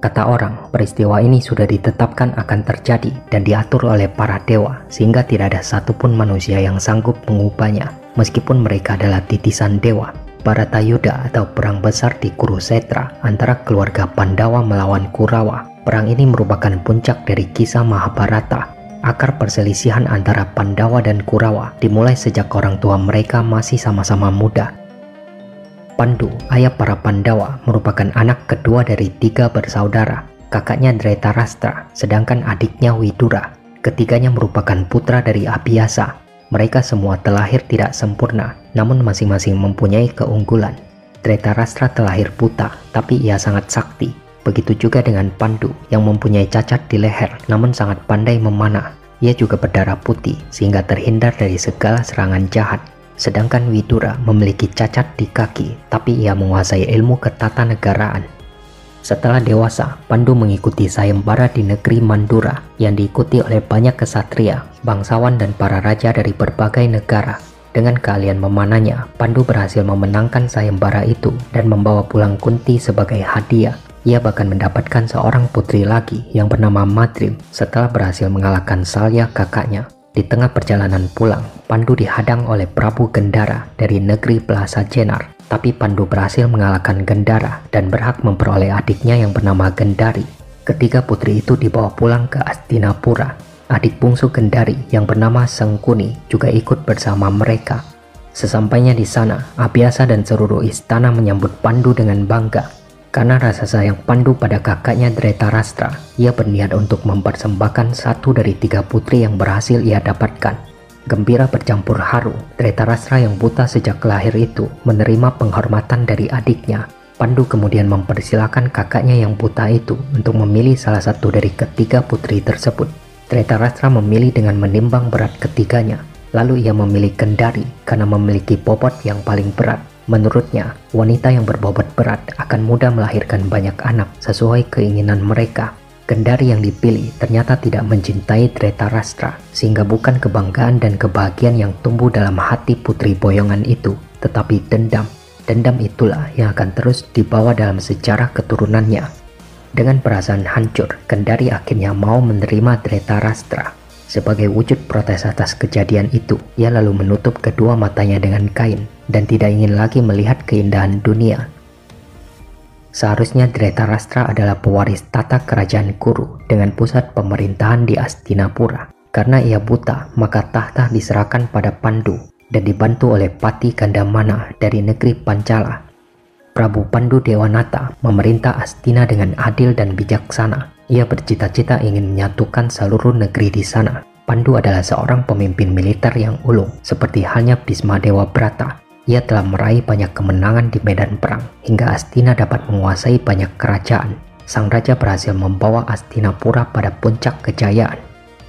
Kata orang, peristiwa ini sudah ditetapkan akan terjadi dan diatur oleh para dewa, sehingga tidak ada satupun manusia yang sanggup mengubahnya, meskipun mereka adalah titisan dewa. Baratayuda atau perang besar di Kurusetra antara keluarga Pandawa melawan Kurawa. Perang ini merupakan puncak dari kisah Mahabharata. Akar perselisihan antara Pandawa dan Kurawa dimulai sejak orang tua mereka masih sama-sama muda Pandu, ayah para Pandawa, merupakan anak kedua dari tiga bersaudara. Kakaknya Dretarastra, sedangkan adiknya Widura. Ketiganya merupakan putra dari Abhyasa. Mereka semua terlahir tidak sempurna, namun masing-masing mempunyai keunggulan. Dretarastra terlahir buta, tapi ia sangat sakti. Begitu juga dengan Pandu yang mempunyai cacat di leher, namun sangat pandai memanah. Ia juga berdarah putih, sehingga terhindar dari segala serangan jahat. Sedangkan Widura memiliki cacat di kaki, tapi ia menguasai ilmu ketatanegaraan. Setelah dewasa, Pandu mengikuti sayembara di negeri Mandura yang diikuti oleh banyak kesatria, bangsawan dan para raja dari berbagai negara. Dengan keahlian memanahnya, Pandu berhasil memenangkan sayembara itu dan membawa pulang Kunti sebagai hadiah. Ia bahkan mendapatkan seorang putri lagi yang bernama Madrim setelah berhasil mengalahkan Salya kakaknya. Di tengah perjalanan pulang, Pandu dihadang oleh Prabu Gendara dari negeri Plaza Jenar. Tapi Pandu berhasil mengalahkan Gendara dan berhak memperoleh adiknya yang bernama Gendari. Ketiga putri itu dibawa pulang ke Astinapura. Adik bungsu Gendari yang bernama Sengkuni juga ikut bersama mereka. Sesampainya di sana, Abhyasa dan seluruh istana menyambut Pandu dengan bangga karena rasa sayang Pandu pada kakaknya Dretarastra, ia berniat untuk mempersembahkan satu dari tiga putri yang berhasil ia dapatkan. Gembira bercampur haru, Dretarastra yang buta sejak lahir itu menerima penghormatan dari adiknya. Pandu kemudian mempersilahkan kakaknya yang buta itu untuk memilih salah satu dari ketiga putri tersebut. Dretarastra memilih dengan menimbang berat ketiganya, lalu ia memilih Kendari karena memiliki bobot yang paling berat. Menurutnya, wanita yang berbobot berat akan mudah melahirkan banyak anak sesuai keinginan mereka. Gendari yang dipilih ternyata tidak mencintai Dretarastra, sehingga bukan kebanggaan dan kebahagiaan yang tumbuh dalam hati putri boyongan itu, tetapi dendam. Dendam itulah yang akan terus dibawa dalam sejarah keturunannya. Dengan perasaan hancur, Gendari akhirnya mau menerima Dretarastra. Sebagai wujud protes atas kejadian itu, ia lalu menutup kedua matanya dengan kain dan tidak ingin lagi melihat keindahan dunia. Seharusnya Dretarastra adalah pewaris tata kerajaan Kuru dengan pusat pemerintahan di Astinapura. Karena ia buta, maka tahta diserahkan pada Pandu dan dibantu oleh Pati Gandamana dari negeri Pancala. Prabu Pandu Dewanata memerintah Astina dengan adil dan bijaksana. Ia bercita-cita ingin menyatukan seluruh negeri di sana. Pandu adalah seorang pemimpin militer yang ulung, seperti halnya Bisma Dewa Brata. Ia telah meraih banyak kemenangan di medan perang, hingga Astina dapat menguasai banyak kerajaan. Sang raja berhasil membawa Astinapura pada puncak kejayaan.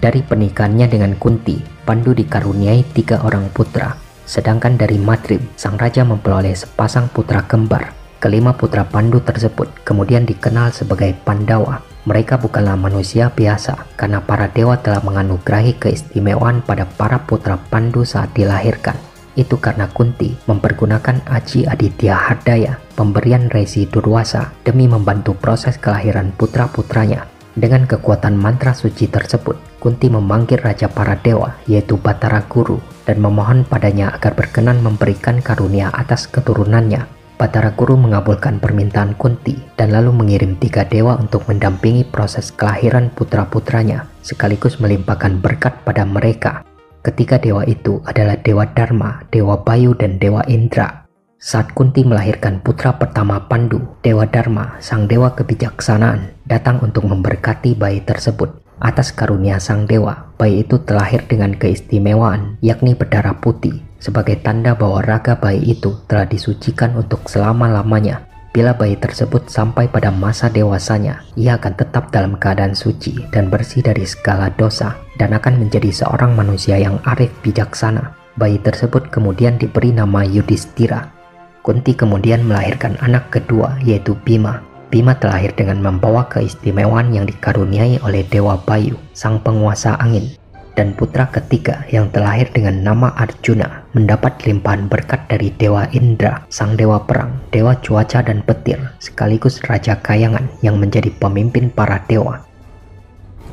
Dari pernikahannya dengan Kunti, Pandu dikaruniai tiga orang putra, sedangkan dari Madrim, sang raja memperoleh sepasang putra kembar. Kelima putra Pandu tersebut kemudian dikenal sebagai Pandawa mereka bukanlah manusia biasa karena para dewa telah menganugerahi keistimewaan pada para putra Pandu saat dilahirkan. Itu karena Kunti mempergunakan Aji Aditya Hardaya, pemberian Resi Durwasa, demi membantu proses kelahiran putra-putranya. Dengan kekuatan mantra suci tersebut, Kunti memanggil Raja para dewa, yaitu Batara Guru, dan memohon padanya agar berkenan memberikan karunia atas keturunannya Batara Guru mengabulkan permintaan Kunti dan lalu mengirim tiga dewa untuk mendampingi proses kelahiran putra-putranya sekaligus melimpahkan berkat pada mereka. Ketiga dewa itu adalah Dewa Dharma, Dewa Bayu, dan Dewa Indra. Saat Kunti melahirkan putra pertama Pandu, Dewa Dharma, sang dewa kebijaksanaan, datang untuk memberkati bayi tersebut. Atas karunia sang dewa, bayi itu terlahir dengan keistimewaan, yakni berdarah putih, sebagai tanda bahwa raga bayi itu telah disucikan untuk selama-lamanya. Bila bayi tersebut sampai pada masa dewasanya, ia akan tetap dalam keadaan suci dan bersih dari segala dosa dan akan menjadi seorang manusia yang arif bijaksana. Bayi tersebut kemudian diberi nama Yudhistira. Kunti kemudian melahirkan anak kedua yaitu Bima. Bima terlahir dengan membawa keistimewaan yang dikaruniai oleh Dewa Bayu, sang penguasa angin. dan putra ketiga yang terlahir dengan nama Arjuna mendapat limpahan berkat dari Dewa Indra, sang dewa perang, dewa cuaca dan petir, sekaligus Raja Kayangan yang menjadi pemimpin para dewa.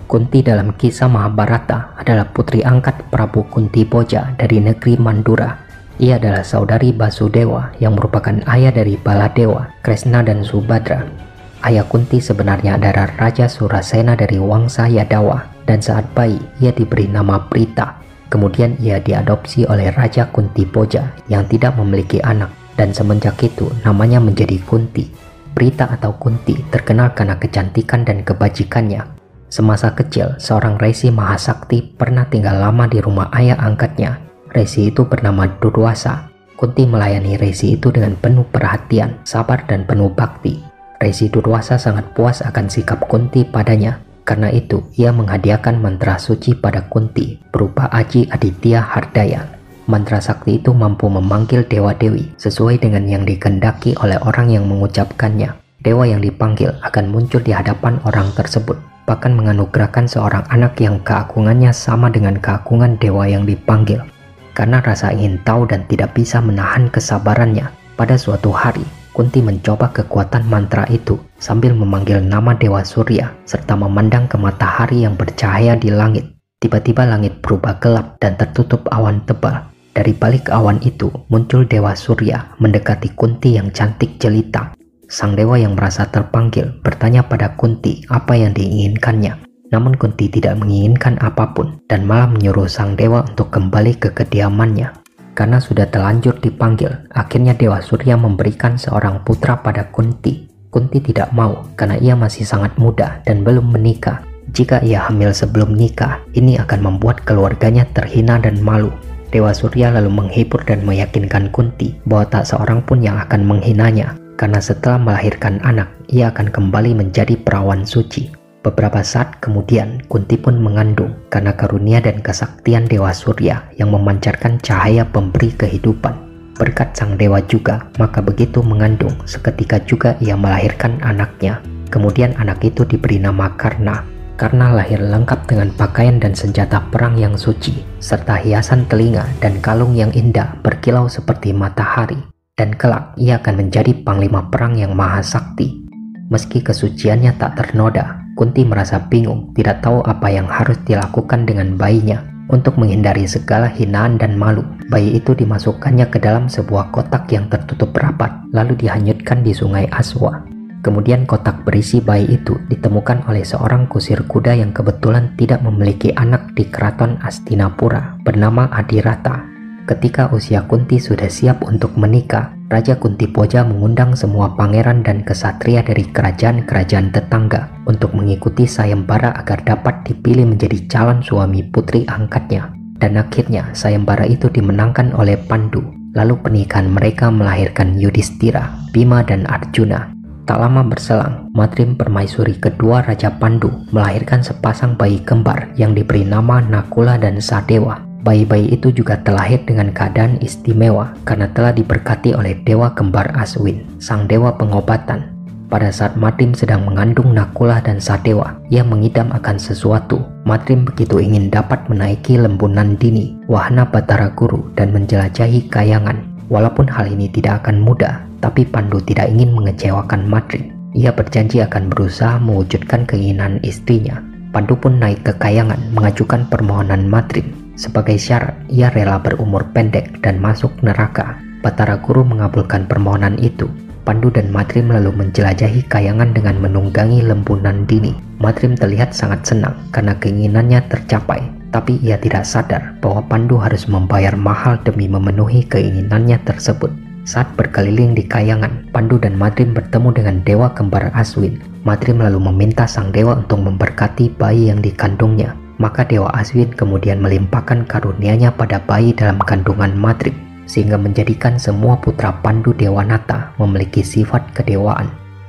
Kunti dalam kisah Mahabharata adalah putri angkat Prabu Kunti Boja dari negeri Mandura. Ia adalah saudari Basudewa yang merupakan ayah dari Baladewa, Kresna dan Subadra. Ayah Kunti sebenarnya adalah Raja Surasena dari Wangsa Yadawa dan saat bayi ia diberi nama Prita. Kemudian ia diadopsi oleh Raja Kunti Poja yang tidak memiliki anak dan semenjak itu namanya menjadi Kunti. Prita atau Kunti terkenal karena kecantikan dan kebajikannya. Semasa kecil, seorang resi Mahasakti pernah tinggal lama di rumah ayah angkatnya. Resi itu bernama Durwasa. Kunti melayani resi itu dengan penuh perhatian, sabar dan penuh bakti. Resi Durwasa sangat puas akan sikap Kunti padanya karena itu, ia menghadiahkan mantra suci pada Kunti berupa Aji Aditya Hardaya. Mantra sakti itu mampu memanggil dewa-dewi sesuai dengan yang dikendaki oleh orang yang mengucapkannya. Dewa yang dipanggil akan muncul di hadapan orang tersebut, bahkan menganugerahkan seorang anak yang keagungannya sama dengan keagungan dewa yang dipanggil. Karena rasa ingin tahu dan tidak bisa menahan kesabarannya, pada suatu hari Kunti mencoba kekuatan mantra itu sambil memanggil nama Dewa Surya serta memandang ke matahari yang bercahaya di langit. Tiba-tiba langit berubah gelap dan tertutup awan tebal. Dari balik awan itu muncul Dewa Surya mendekati Kunti yang cantik jelita. Sang dewa yang merasa terpanggil bertanya pada Kunti apa yang diinginkannya. Namun Kunti tidak menginginkan apa pun dan malah menyuruh sang dewa untuk kembali ke kediamannya. Karena sudah terlanjur dipanggil, akhirnya Dewa Surya memberikan seorang putra pada Kunti. Kunti tidak mau karena ia masih sangat muda dan belum menikah. Jika ia hamil sebelum nikah, ini akan membuat keluarganya terhina dan malu. Dewa Surya lalu menghibur dan meyakinkan Kunti bahwa tak seorang pun yang akan menghinanya, karena setelah melahirkan anak, ia akan kembali menjadi perawan suci. Beberapa saat kemudian, Kunti pun mengandung karena karunia dan kesaktian Dewa Surya yang memancarkan cahaya pemberi kehidupan. Berkat sang dewa juga, maka begitu mengandung, seketika juga ia melahirkan anaknya. Kemudian anak itu diberi nama Karna. Karna lahir lengkap dengan pakaian dan senjata perang yang suci, serta hiasan telinga dan kalung yang indah berkilau seperti matahari. Dan kelak ia akan menjadi panglima perang yang maha sakti. Meski kesuciannya tak ternoda, Kunti merasa bingung, tidak tahu apa yang harus dilakukan dengan bayinya. Untuk menghindari segala hinaan dan malu, bayi itu dimasukkannya ke dalam sebuah kotak yang tertutup rapat, lalu dihanyutkan di sungai Aswa. Kemudian kotak berisi bayi itu ditemukan oleh seorang kusir kuda yang kebetulan tidak memiliki anak di keraton Astinapura bernama Adirata Ketika usia Kunti sudah siap untuk menikah, Raja Kunti Poja mengundang semua pangeran dan kesatria dari kerajaan-kerajaan tetangga untuk mengikuti sayembara agar dapat dipilih menjadi calon suami putri angkatnya. Dan akhirnya sayembara itu dimenangkan oleh Pandu. Lalu pernikahan mereka melahirkan Yudhistira, Bima, dan Arjuna. Tak lama berselang, Matrim Permaisuri kedua Raja Pandu melahirkan sepasang bayi kembar yang diberi nama Nakula dan Sadewa Bayi-bayi itu juga terlahir dengan keadaan istimewa karena telah diberkati oleh Dewa Kembar Aswin, sang dewa pengobatan. Pada saat Matrim sedang mengandung Nakula dan Sadewa, ia mengidam akan sesuatu. Matrim begitu ingin dapat menaiki lembunan dini, wahana Batara Guru dan menjelajahi kayangan. Walaupun hal ini tidak akan mudah, tapi Pandu tidak ingin mengecewakan Matrim. Ia berjanji akan berusaha mewujudkan keinginan istrinya. Pandu pun naik ke kayangan mengajukan permohonan Matrim sebagai syarat, ia rela berumur pendek dan masuk neraka. Batara Guru mengabulkan permohonan itu. Pandu dan Matrim lalu menjelajahi kayangan dengan menunggangi lembunan dini. Matrim terlihat sangat senang karena keinginannya tercapai, tapi ia tidak sadar bahwa Pandu harus membayar mahal demi memenuhi keinginannya tersebut. Saat berkeliling di kayangan, Pandu dan Matrim bertemu dengan Dewa Kembar Aswin. Matrim lalu meminta sang dewa untuk memberkati bayi yang dikandungnya. Maka Dewa Aswin kemudian melimpahkan karunia-Nya pada bayi dalam kandungan Madrib, sehingga menjadikan semua putra Pandu Dewanata memiliki sifat kedewaan.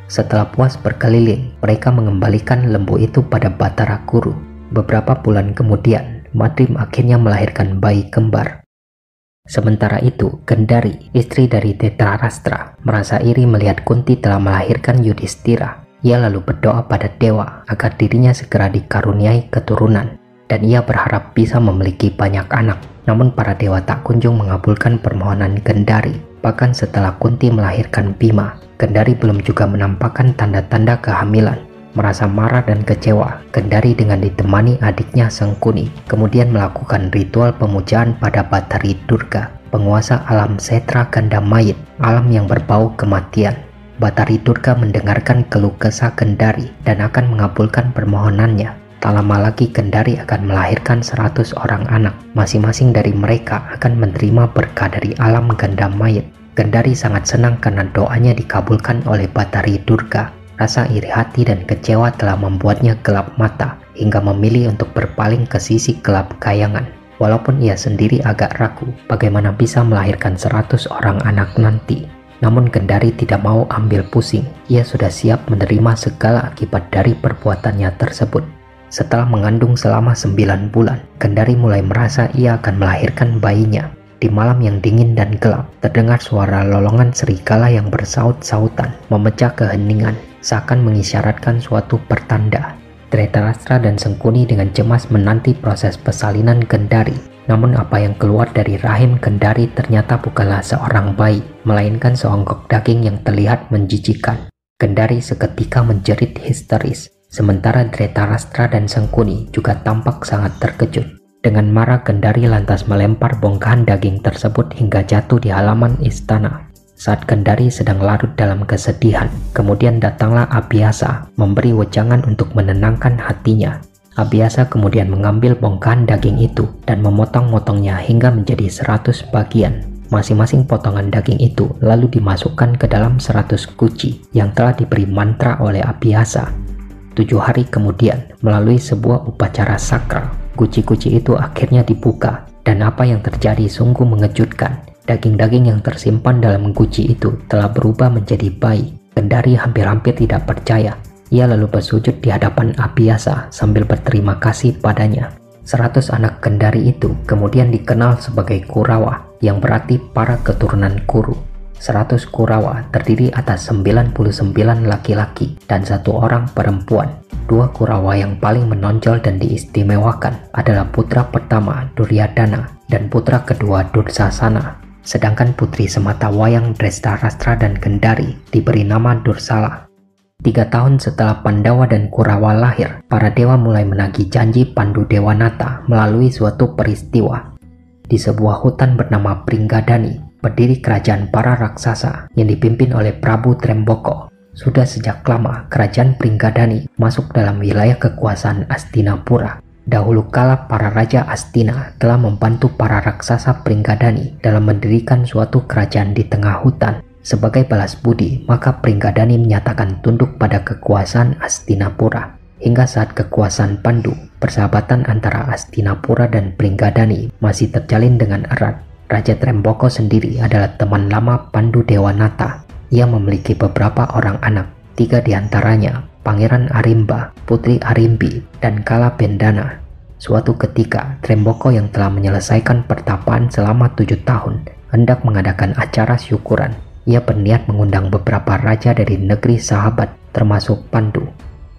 Setelah puas berkeliling, mereka mengembalikan lembu itu pada Batara Guru. Beberapa bulan kemudian, Madrim akhirnya melahirkan bayi kembar. Sementara itu, Gendari, istri dari Tetrarastra, merasa iri melihat Kunti telah melahirkan Yudhistira. Ia lalu berdoa pada dewa agar dirinya segera dikaruniai keturunan. Dan ia berharap bisa memiliki banyak anak. Namun para dewa tak kunjung mengabulkan permohonan Gendari. Bahkan setelah Kunti melahirkan Bima, Gendari belum juga menampakkan tanda-tanda kehamilan. Merasa marah dan kecewa, Gendari dengan ditemani adiknya Sengkuni kemudian melakukan ritual pemujaan pada Batari Durga, penguasa alam setra ganda mayit, alam yang berbau kematian. Batari Durga mendengarkan keluh kesah Gendari dan akan mengabulkan permohonannya. Tak lama lagi Kendari akan melahirkan 100 orang anak. Masing-masing dari mereka akan menerima berkah dari alam ganda mayat. Kendari sangat senang karena doanya dikabulkan oleh Batari Durga. Rasa iri hati dan kecewa telah membuatnya gelap mata hingga memilih untuk berpaling ke sisi gelap kayangan. Walaupun ia sendiri agak ragu bagaimana bisa melahirkan 100 orang anak nanti. Namun Kendari tidak mau ambil pusing. Ia sudah siap menerima segala akibat dari perbuatannya tersebut. Setelah mengandung selama 9 bulan, Kendari mulai merasa ia akan melahirkan bayinya. Di malam yang dingin dan gelap, terdengar suara lolongan serigala yang bersaut-sautan, memecah keheningan, seakan mengisyaratkan suatu pertanda. Dretarastra dan Sengkuni dengan cemas menanti proses persalinan Kendari. Namun apa yang keluar dari rahim Kendari ternyata bukanlah seorang bayi, melainkan seonggok daging yang terlihat menjijikan. Kendari seketika menjerit histeris, Sementara Dretarastra dan Sengkuni juga tampak sangat terkejut. Dengan marah Gendari lantas melempar bongkahan daging tersebut hingga jatuh di halaman istana. Saat Gendari sedang larut dalam kesedihan, kemudian datanglah Abiasa memberi wejangan untuk menenangkan hatinya. Abiasa kemudian mengambil bongkahan daging itu dan memotong-motongnya hingga menjadi 100 bagian. Masing-masing potongan daging itu lalu dimasukkan ke dalam 100 kuci yang telah diberi mantra oleh Abiasa Tujuh hari kemudian, melalui sebuah upacara sakral, guci-guci itu akhirnya dibuka dan apa yang terjadi sungguh mengejutkan. Daging-daging yang tersimpan dalam guci itu telah berubah menjadi bayi. Kendari hampir-hampir tidak percaya. Ia lalu bersujud di hadapan Abiasa sambil berterima kasih padanya. Seratus anak Kendari itu kemudian dikenal sebagai Kurawa yang berarti para keturunan Kuru. 100 Kurawa terdiri atas 99 laki-laki dan satu orang perempuan. Dua Kurawa yang paling menonjol dan diistimewakan adalah putra pertama Duryadana dan putra kedua Dursasana. Sedangkan putri semata wayang Rastra dan Gendari diberi nama Dursala. Tiga tahun setelah Pandawa dan Kurawa lahir, para dewa mulai menagih janji Pandu Dewanata melalui suatu peristiwa. Di sebuah hutan bernama Pringgadani, berdiri kerajaan para raksasa yang dipimpin oleh Prabu Tremboko. Sudah sejak lama kerajaan Pringgadani masuk dalam wilayah kekuasaan Astinapura. Dahulu kala para raja Astina telah membantu para raksasa Pringgadani dalam mendirikan suatu kerajaan di tengah hutan. Sebagai balas budi, maka Pringgadani menyatakan tunduk pada kekuasaan Astinapura. Hingga saat kekuasaan Pandu, persahabatan antara Astinapura dan Pringgadani masih terjalin dengan erat Raja Tremboko sendiri adalah teman lama Pandu Dewanata. Ia memiliki beberapa orang anak, tiga di antaranya Pangeran Arimba, Putri Arimbi, dan Kala Bendana. Suatu ketika, Tremboko yang telah menyelesaikan pertapaan selama tujuh tahun hendak mengadakan acara syukuran. Ia berniat mengundang beberapa raja dari negeri sahabat, termasuk Pandu.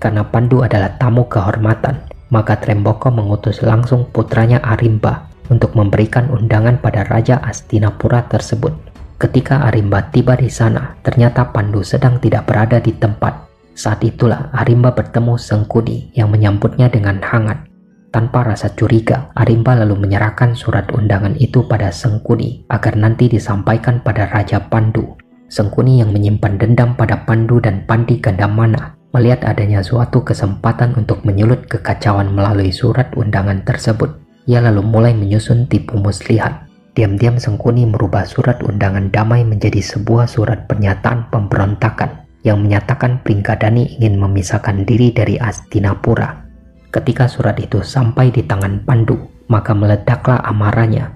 Karena Pandu adalah tamu kehormatan, maka Tremboko mengutus langsung putranya Arimba untuk memberikan undangan pada Raja Astinapura tersebut. Ketika Arimba tiba di sana, ternyata Pandu sedang tidak berada di tempat. Saat itulah Arimba bertemu Sengkuni yang menyambutnya dengan hangat. Tanpa rasa curiga, Arimba lalu menyerahkan surat undangan itu pada Sengkuni agar nanti disampaikan pada Raja Pandu. Sengkuni yang menyimpan dendam pada Pandu dan Pandi Gandamana melihat adanya suatu kesempatan untuk menyulut kekacauan melalui surat undangan tersebut. Ia lalu mulai menyusun tipu muslihat. Diam-diam Sengkuni merubah surat undangan damai menjadi sebuah surat pernyataan pemberontakan yang menyatakan Pringgadani ingin memisahkan diri dari Astinapura. Ketika surat itu sampai di tangan Pandu, maka meledaklah amarahnya.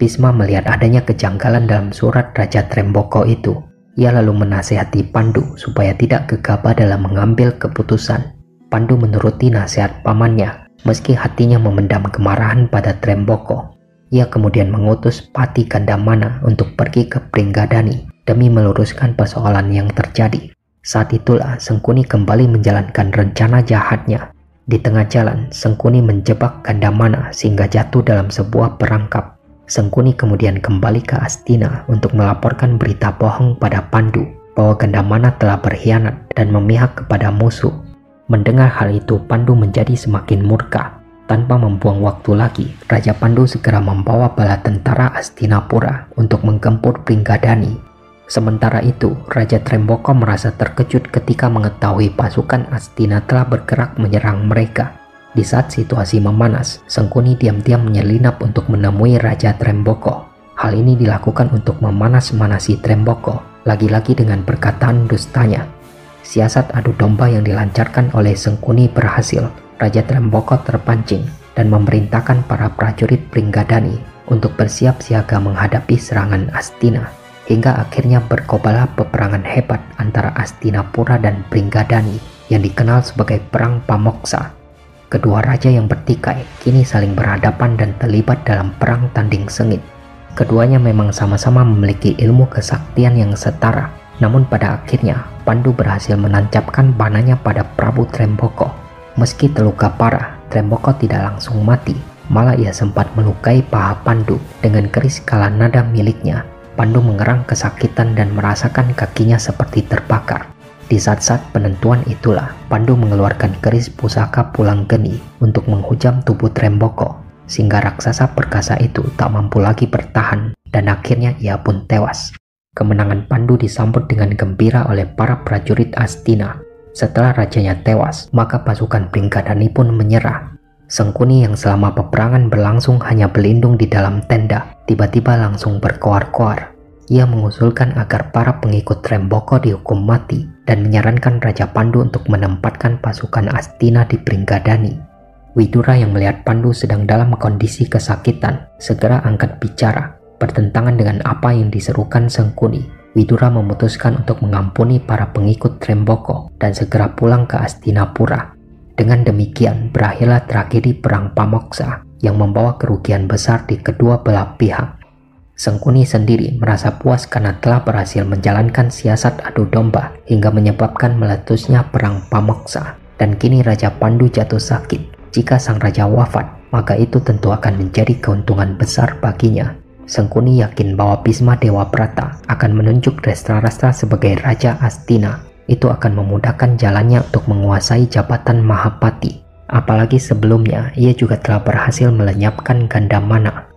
Bisma melihat adanya kejanggalan dalam surat Raja Tremboko itu. Ia lalu menasehati Pandu supaya tidak gegabah dalam mengambil keputusan. Pandu menuruti nasihat pamannya Meski hatinya memendam kemarahan pada Tremboko, ia kemudian mengutus Pati Gandamana untuk pergi ke Pringgadani demi meluruskan persoalan yang terjadi. Saat itulah Sengkuni kembali menjalankan rencana jahatnya. Di tengah jalan, Sengkuni menjebak Gandamana sehingga jatuh dalam sebuah perangkap. Sengkuni kemudian kembali ke Astina untuk melaporkan berita bohong pada Pandu bahwa Gandamana telah berkhianat dan memihak kepada musuh. Mendengar hal itu, Pandu menjadi semakin murka. Tanpa membuang waktu lagi, Raja Pandu segera membawa bala tentara Astinapura untuk menggempur Pringgadani. Sementara itu, Raja Tremboko merasa terkejut ketika mengetahui pasukan Astina telah bergerak menyerang mereka. Di saat situasi memanas, Sengkuni diam-diam menyelinap untuk menemui Raja Tremboko. Hal ini dilakukan untuk memanas-manasi Tremboko, lagi-lagi dengan perkataan dustanya. Siasat adu domba yang dilancarkan oleh Sengkuni berhasil Raja Tremboko terpancing dan memerintahkan para prajurit Pringgadani untuk bersiap siaga menghadapi serangan Astina hingga akhirnya berkobalah peperangan hebat antara Astinapura dan Pringgadani yang dikenal sebagai Perang Pamoksa. Kedua raja yang bertikai kini saling berhadapan dan terlibat dalam perang tanding sengit. Keduanya memang sama-sama memiliki ilmu kesaktian yang setara, namun pada akhirnya Pandu berhasil menancapkan panahnya pada Prabu Tremboko Meski terluka parah, Tremboko tidak langsung mati, malah ia sempat melukai paha Pandu dengan keris kala nada miliknya. Pandu mengerang kesakitan dan merasakan kakinya seperti terbakar. Di saat-saat penentuan itulah, Pandu mengeluarkan keris pusaka pulang geni untuk menghujam tubuh Tremboko, sehingga raksasa perkasa itu tak mampu lagi bertahan dan akhirnya ia pun tewas. Kemenangan Pandu disambut dengan gembira oleh para prajurit Astina setelah rajanya tewas, maka pasukan Pringgadani pun menyerah. Sengkuni yang selama peperangan berlangsung hanya berlindung di dalam tenda, tiba-tiba langsung berkoar-koar. Ia mengusulkan agar para pengikut Tremboko dihukum mati dan menyarankan Raja Pandu untuk menempatkan pasukan Astina di Pringgadani. Widura yang melihat Pandu sedang dalam kondisi kesakitan segera angkat bicara, bertentangan dengan apa yang diserukan Sengkuni Widura memutuskan untuk mengampuni para pengikut Tremboko dan segera pulang ke Astinapura. Dengan demikian, berakhirlah tragedi Perang Pamoksa yang membawa kerugian besar di kedua belah pihak. Sengkuni sendiri merasa puas karena telah berhasil menjalankan siasat adu domba hingga menyebabkan meletusnya Perang Pamoksa. Dan kini Raja Pandu jatuh sakit. Jika sang raja wafat, maka itu tentu akan menjadi keuntungan besar baginya Sengkuni yakin bahwa Bisma Dewa Prata akan menunjuk Restra-Rastra sebagai Raja Astina. Itu akan memudahkan jalannya untuk menguasai jabatan Mahapati. Apalagi sebelumnya, ia juga telah berhasil melenyapkan Gandamana.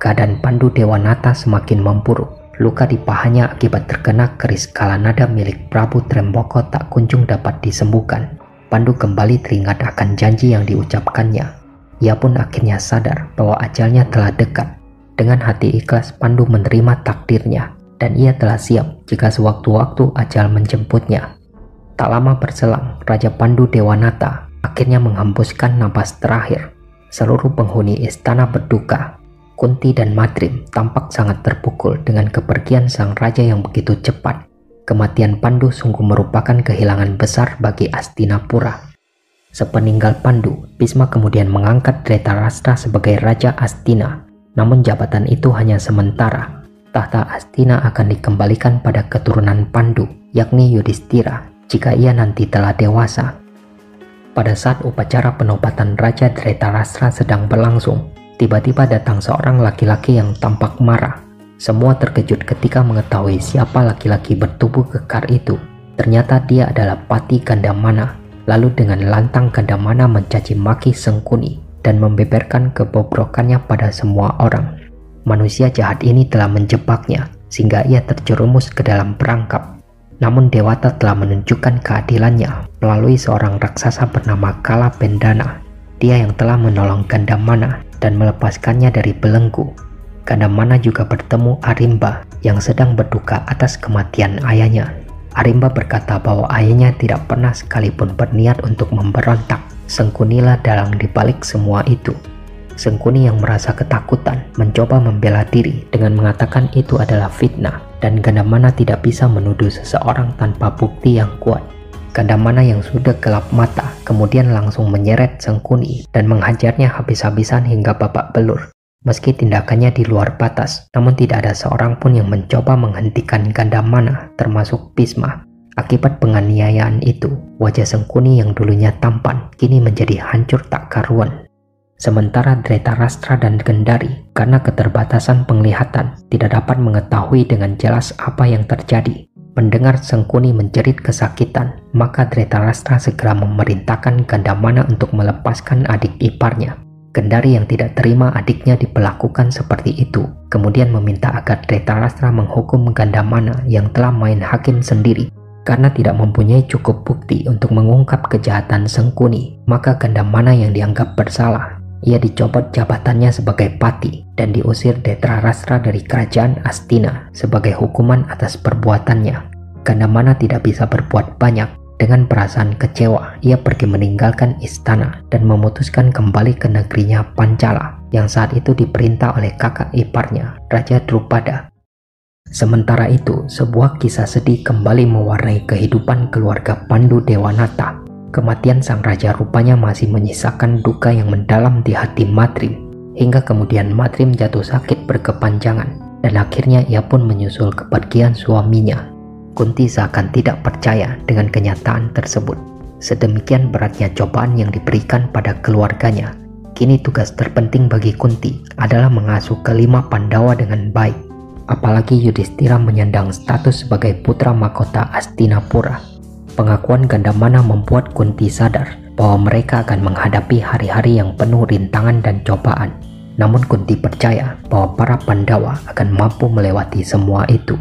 Keadaan Pandu Dewanata semakin memburuk. Luka di pahanya akibat terkena keris kalanada milik Prabu Tremboko tak kunjung dapat disembuhkan. Pandu kembali teringat akan janji yang diucapkannya. Ia pun akhirnya sadar bahwa ajalnya telah dekat dengan hati ikhlas, Pandu menerima takdirnya, dan ia telah siap jika sewaktu-waktu ajal menjemputnya. Tak lama berselang, Raja Pandu Dewanata akhirnya menghembuskan napas terakhir. Seluruh penghuni istana berduka. Kunti dan Madrim tampak sangat terpukul dengan kepergian sang raja yang begitu cepat. Kematian Pandu sungguh merupakan kehilangan besar bagi Astinapura. Sepeninggal Pandu, Bisma kemudian mengangkat Dretarastra sebagai Raja Astina namun jabatan itu hanya sementara. Tahta Astina akan dikembalikan pada keturunan Pandu, yakni Yudhistira, jika ia nanti telah dewasa. Pada saat upacara penobatan Raja Dretarastra sedang berlangsung, tiba-tiba datang seorang laki-laki yang tampak marah. Semua terkejut ketika mengetahui siapa laki-laki bertubuh kekar itu. Ternyata dia adalah Pati Gandamana. Lalu dengan lantang Gandamana mencaci maki Sengkuni dan membeberkan kebobrokannya pada semua orang. Manusia jahat ini telah menjebaknya sehingga ia terjerumus ke dalam perangkap. Namun Dewata telah menunjukkan keadilannya melalui seorang raksasa bernama Kala Pendana. Dia yang telah menolong Gandamana dan melepaskannya dari belenggu. Gandamana juga bertemu Arimba yang sedang berduka atas kematian ayahnya. Arimba berkata bahwa ayahnya tidak pernah sekalipun berniat untuk memberontak Sengkunilah dalang dibalik semua itu. Sengkuni yang merasa ketakutan mencoba membela diri dengan mengatakan itu adalah fitnah dan Gandamana tidak bisa menuduh seseorang tanpa bukti yang kuat. Gandamana yang sudah gelap mata kemudian langsung menyeret Sengkuni dan menghajarnya habis-habisan hingga babak belur. Meski tindakannya di luar batas, namun tidak ada seorang pun yang mencoba menghentikan Gandamana termasuk Bisma Akibat penganiayaan itu, wajah Sengkuni yang dulunya tampan kini menjadi hancur tak karuan. Sementara Dretarastra dan Gendari karena keterbatasan penglihatan tidak dapat mengetahui dengan jelas apa yang terjadi. Mendengar Sengkuni menjerit kesakitan, maka Dretarastra segera memerintahkan Gandamana untuk melepaskan adik iparnya. Gendari yang tidak terima adiknya diperlakukan seperti itu, kemudian meminta agar Dretarastra menghukum Gandamana yang telah main hakim sendiri. Karena tidak mempunyai cukup bukti untuk mengungkap kejahatan Sengkuni, maka Gandamana yang dianggap bersalah. Ia dicopot jabatannya sebagai pati dan diusir Dretarastra dari kerajaan Astina sebagai hukuman atas perbuatannya. Gandamana tidak bisa berbuat banyak dengan perasaan kecewa, ia pergi meninggalkan istana dan memutuskan kembali ke negerinya Pancala yang saat itu diperintah oleh kakak iparnya, Raja Drupada. Sementara itu, sebuah kisah sedih kembali mewarnai kehidupan keluarga Pandu Dewanata. Kematian sang raja rupanya masih menyisakan duka yang mendalam di hati Matrim, hingga kemudian Matrim jatuh sakit berkepanjangan, dan akhirnya ia pun menyusul kepergian suaminya Kunti seakan tidak percaya dengan kenyataan tersebut. Sedemikian beratnya cobaan yang diberikan pada keluarganya. Kini tugas terpenting bagi Kunti adalah mengasuh kelima Pandawa dengan baik. Apalagi Yudhistira menyandang status sebagai putra mahkota Astinapura. Pengakuan Gandamana membuat Kunti sadar bahwa mereka akan menghadapi hari-hari yang penuh rintangan dan cobaan. Namun Kunti percaya bahwa para Pandawa akan mampu melewati semua itu.